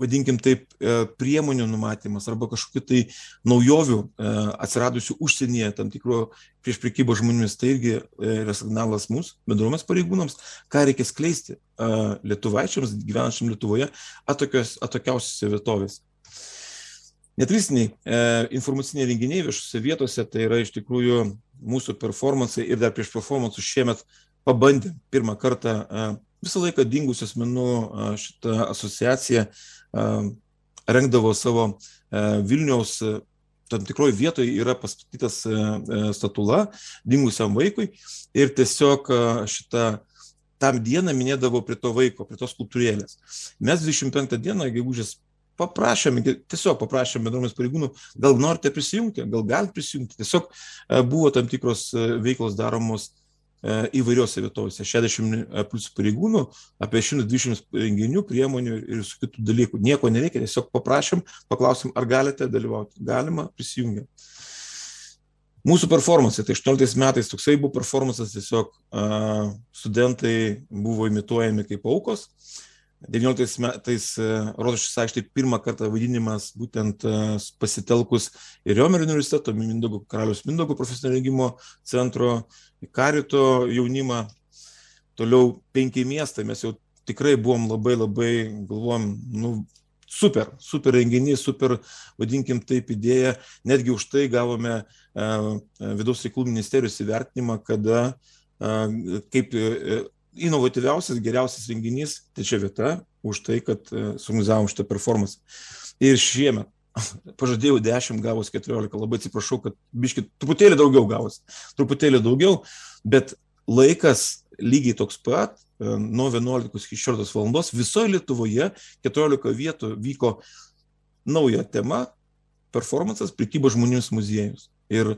vadinkim taip, e, priemonių numatymas arba kažkokiu tai naujovių e, atsiradusių užsienyje, tam tikro prieš prekybą žmonėmis, tai irgi e, yra signalas mūsų, bendruomės pareigūnams, ką reikia skleisti lietuvaičiams gyvenančiam Lietuvoje atokios, atokiausiose vietovėse. Netradiciniai e, informaciniai renginiai viešose vietose tai yra iš tikrųjų mūsų performansai ir dar prieš performansus šiemet pabandėm pirmą kartą e, visą laiką dingusių asmenų šitą asociaciją rengdavo savo e, Vilniaus e, tam tikroje vietoje yra pastatytas e, statula dingusiam vaikui ir tiesiog šitą tam dieną minėdavo prie to vaiko, prie tos skulptūrėlės. Mes 25 dieną, gegužės paprašėme, tiesiog paprašėme bendruomenės pareigūnų, gal norite prisijungti, gal galite prisijungti. Tiesiog buvo tam tikros veiklos daromos įvairiose vietovėse. 60 plus pareigūnų, apie 120 renginių, priemonių ir su kitų dalykų. Nieko nereikia, tiesiog paprašėm, paklausim, ar galite dalyvauti. Galima, prisijungia. Mūsų performance, tai 18 metais toksai buvo performances, tiesiog uh, studentai buvo imituojami kaip aukos. 19 metais Rotušės aikštėje pirmą kartą vaidinimas būtent pasitelkus ir Riomerio universiteto, Mindaugo, Karalius Mindaugo profesinio rengimo centro, Karito jaunimą. Toliau penki miestai, mes jau tikrai buvom labai labai, galvom, nu, super, super renginys, super, vadinkim taip, idėja. Netgi už tai gavome uh, vidaus reikalų ministerijos įvertinimą, kada kaip inovatyviausias, geriausias renginys, trečia vieta, už tai, kad suorganizavom šitą performance. Ir šiemet pažadėjau 10, gavos 14, labai atsiprašau, kad biškit truputėlį daugiau gavos, truputėlį daugiau, bet laikas lygiai toks pat, e, nuo 11 iki 16 valandos, visoje Lietuvoje 14 vietų vyko nauja tema - performances prikybos žmonėms muziejus. Ir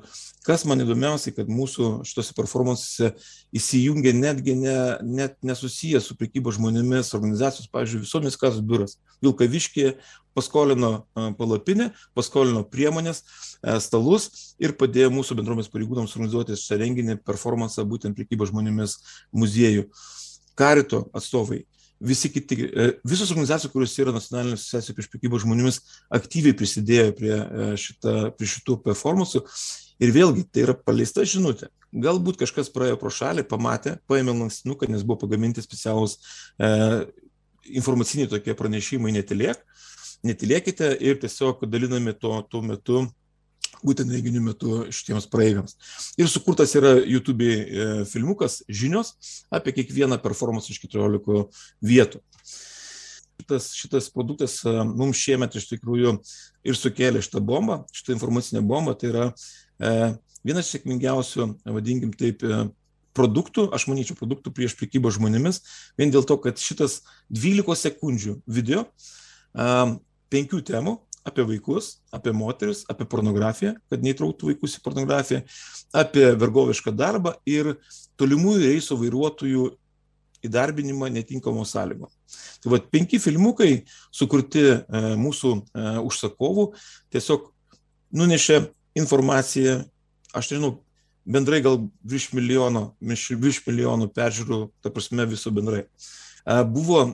kas man įdomiausia, kad mūsų šitose performansuose įsijungia netgi ne, net nesusiję su prekyba žmonėmis organizacijos, pavyzdžiui, visuomenės kasos biuras. Vilkaviškė paskolino palapinę, paskolino priemonės, stalus ir padėjo mūsų bendruomenės pareigūnams organizuoti šią renginį performansą būtent prekyba žmonėmis muziejų. Karito atstovai visi kiti, e, visos organizacijos, kurios yra nacionalinė asociacija prieš prekybą žmonėmis, aktyviai prisidėjo prie, e, šita, prie šitų performansų. Ir vėlgi, tai yra paleista žinutė. Galbūt kažkas praėjo pro šalį, pamatė, paėmė lankstinuką, nes buvo pagaminti specialūs e, informaciniai tokie pranešimai netilėk, netilėkite ir tiesiog dalinami tuo, tuo metu būtent renginių metu šitiems praeiviams. Ir sukurtas yra YouTube e, filmukas žinios apie kiekvieną performance iš 14 vietų. Šitas, šitas produktas e, mums šiemet iš tikrųjų ir sukėlė šitą bombą, šitą informacinę bombą. Tai yra e, vienas sėkmingiausių, vadinkim taip, e, produktų, aš manyčiau, produktų prieš prekybą žmonėmis, vien dėl to, kad šitas 12 sekundžių video e, penkių temų apie vaikus, apie moteris, apie pornografiją, kad neįtrauktų vaikus į pornografiją, apie vergovišką darbą ir tolimųjų reisų vairuotojų įdarbinimą netinkamo sąlygo. Tai vad penki filmukai sukurti e, mūsų e, užsakovų tiesiog nunešė informaciją, aš nežinau, bendrai gal virš milijono, virš milijonų peržiūrų, ta prasme viso bendrai. Buvo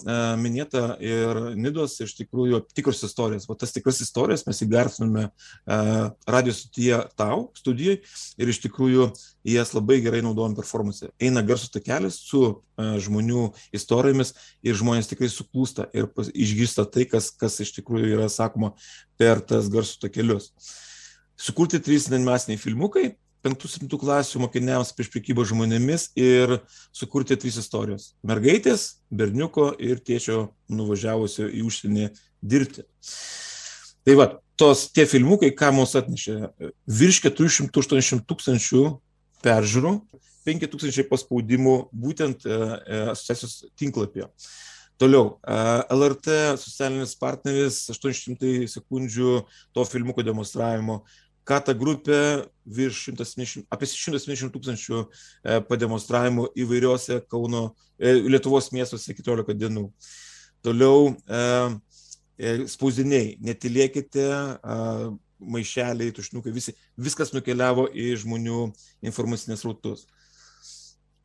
minėta ir Nidos iš tikrųjų tikros istorijos. O tas tikras istorijas mes įgarsinome radio studiją tau, studijai ir iš tikrųjų jas labai gerai naudojam performance. Eina garsus takelis su žmonių istorijomis ir žmonės tikrai suklūsta ir išgirsta tai, kas, kas iš tikrųjų yra sakoma per tas garsus takelius. Sukurti trys animaciniai filmukai, penktų septintų klasių mokiniams prieš prekybą žmonėmis ir sukurti trys istorijos - mergaitės, berniuko ir tėčio nuvažiavusio į užsienį dirbti. Tai va, tos tie filmukai, ką mums atnešė, virš 480 tūkstančių peržiūrų, 5000 paspaudimų būtent e, e, asociacijos tinklapyje. Toliau, e, LRT socialinis partneris 800 sekundžių to filmuko demonstravimo, Kata grupė virš 170, apie 170 tūkstančių e, pademonstravimų įvairiuose Kauno, e, Lietuvos miestuose 14 dienų. Toliau e, spausdiniai, netilėkite, maišeliai, tušniukai, visi, viskas nukeliavo į žmonių informacinės rautus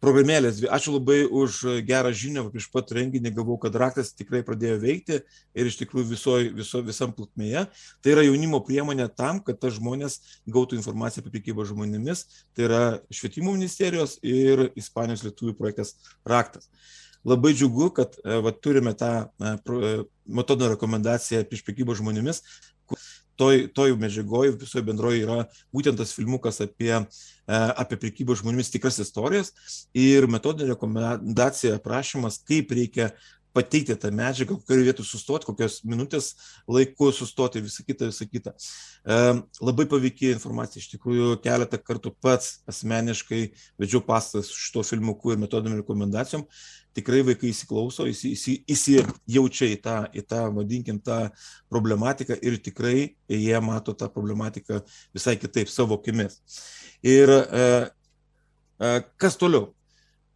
programėlės. Ačiū labai už gerą žinią, prieš pat renginį gavau, kad raktas tikrai pradėjo veikti ir iš tikrųjų visoj, viso, visam plotmėje. Tai yra jaunimo priemonė tam, kad tas žmonės gautų informaciją apie priekybą žmonėmis. Tai yra švietimo ministerijos ir Ispanijos lietuvių projektas raktas. Labai džiugu, kad va, turime tą metodo rekomendaciją prieš priekybą žmonėmis, toj, toj medžiagoj, visoje bendroje yra būtent tas filmukas apie, e, apie prekybą žmonėmis tikras istorijas ir metodinė rekomendacija, prašymas, kaip reikia pateikti tą medžiagą, kurioje vietoj sustoti, kokios minutės laiku sustoti ir visą kitą, visą kitą. E, labai paveikia informacija, iš tikrųjų keletą kartų pats asmeniškai vedžiau pastas šito filmuku ir metodiniam rekomendacijom. Tikrai vaikai įsiklauso, įsi, įsi, įsijaučia į tą, į tą, vadinkim, tą problematiką ir tikrai jie mato tą problematiką visai kitaip savo akimis. Ir e, e, kas toliau?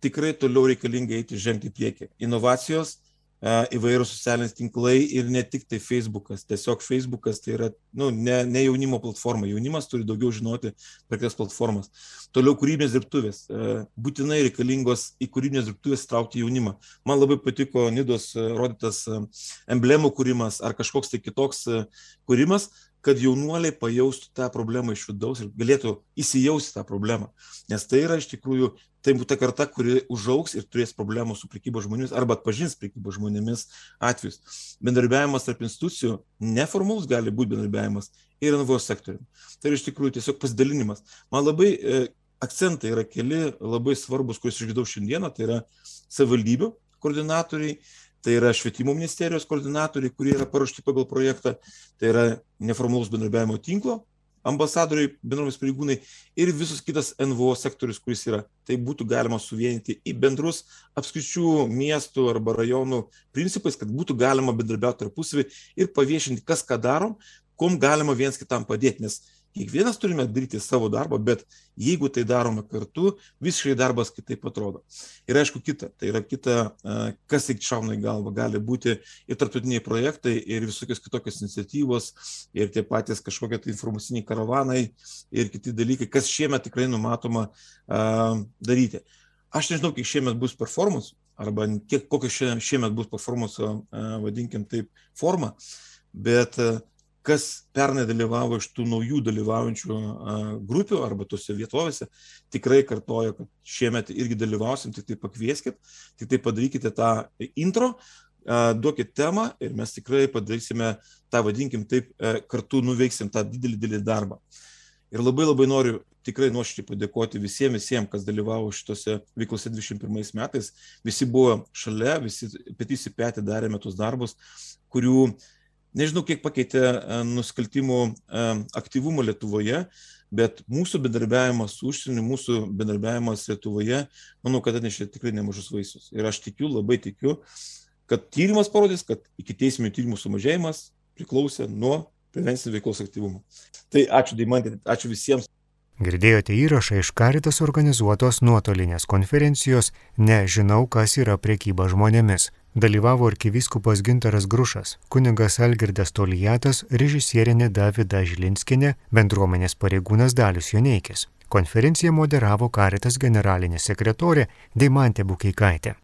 Tikrai toliau reikalinga eiti žengti į priekį. Inovacijos įvairūs socialiniai tinklai ir ne tik tai Facebookas. Tiesiog Facebookas tai yra nu, ne, ne jaunimo platforma. Jaunimas turi daugiau žinoti per tas platformas. Toliau kūrybinės dirbtuvės. Būtinai reikalingos į kūrybinės dirbtuvės traukti jaunimą. Man labai patiko Nidos rodytas emblemų kūrimas ar kažkoks tai kitoks kūrimas, kad jaunuoliai pajaustų tą problemą iš vidaus ir galėtų įsijausti tą problemą. Nes tai yra iš tikrųjų, tai būtų ta karta, kuri užauks ir turės problemų su prekybo žmonėmis arba atpažins prekybo žmonėmis atvejus. Bendarbiavimas tarp institucijų neformalus gali būti bendarbiavimas ir NVO sektoriumi. Tai yra iš tikrųjų tiesiog pasidalinimas. Man labai e, akcentai yra keli labai svarbus, kuriuos išgirdau šiandieną, tai yra savivaldybių koordinatoriai, tai yra švietimo ministerijos koordinatoriai, kurie yra paruošti pagal projektą, tai yra neformalus bendrabiavimo tinklo ambasadoriai, bendromis pareigūnai ir visus kitas NVO sektorius, kuris yra. Tai būtų galima suvienyti į bendrus apskričių, miestų arba rajonų principais, kad būtų galima bendrabiauti tarpusavį ir paviešinti, kas ką darom, kom galima viens kitam padėti. Nes Kiekvienas turime daryti savo darbą, bet jeigu tai darome kartu, visiškai darbas kitaip atrodo. Ir aišku, kita, tai yra kita, kas tik šauna į galvą, gali būti ir tarptautiniai projektai, ir visokios kitokios iniciatyvos, ir tie patys kažkokie tai informaciniai karavanai, ir kiti dalykai, kas šiemet tikrai numatoma daryti. Aš nežinau, kiek šiemet bus performance, arba kiek, kokia šiemet bus performance, vadinkim taip, forma, bet kas pernai dalyvavo iš tų naujų dalyvaujančių grupių arba tose vietovėse, tikrai kartojo, kad šiemet irgi dalyvausim, tik tai pakvieskit, tik tai padarykite tą intro, duokit temą ir mes tikrai padarysime tą, vadinkim taip, kartu nuveiksim tą didelį, didelį darbą. Ir labai labai noriu tikrai nuoširdžiai padėkoti visiems, visiems, kas dalyvavo šitose veiklose 21 metais. Visi buvo šalia, visi petys į petį darėme tos darbus, kurių uh, Nežinau, kiek pakeitė e, nusikaltimų e, aktyvumo Lietuvoje, bet mūsų bendarbiavimas su užsieniu, mūsų bendarbiavimas Lietuvoje, manau, kad atnešė tikrai nemažus vaisius. Ir aš tikiu, labai tikiu, kad tyrimas parodys, kad iki teisminių tyrimų sumažėjimas priklausė nuo prevencinio veiklos aktyvumo. Tai ačiū Daimantė, ačiū visiems. Girdėjote įrašą iš Karitas organizuotos nuotolinės konferencijos Nežinau, kas yra priekyba žmonėmis dalyvavo arkivyskupas Gintaras Grušas, kunigas Algirdas Tolijatas, režisierė Davida Žilinskinė, bendruomenės pareigūnas Dalius Joneikis. Konferenciją moderavo Karitas generalinė sekretorė Deimantė Bukeikaitė.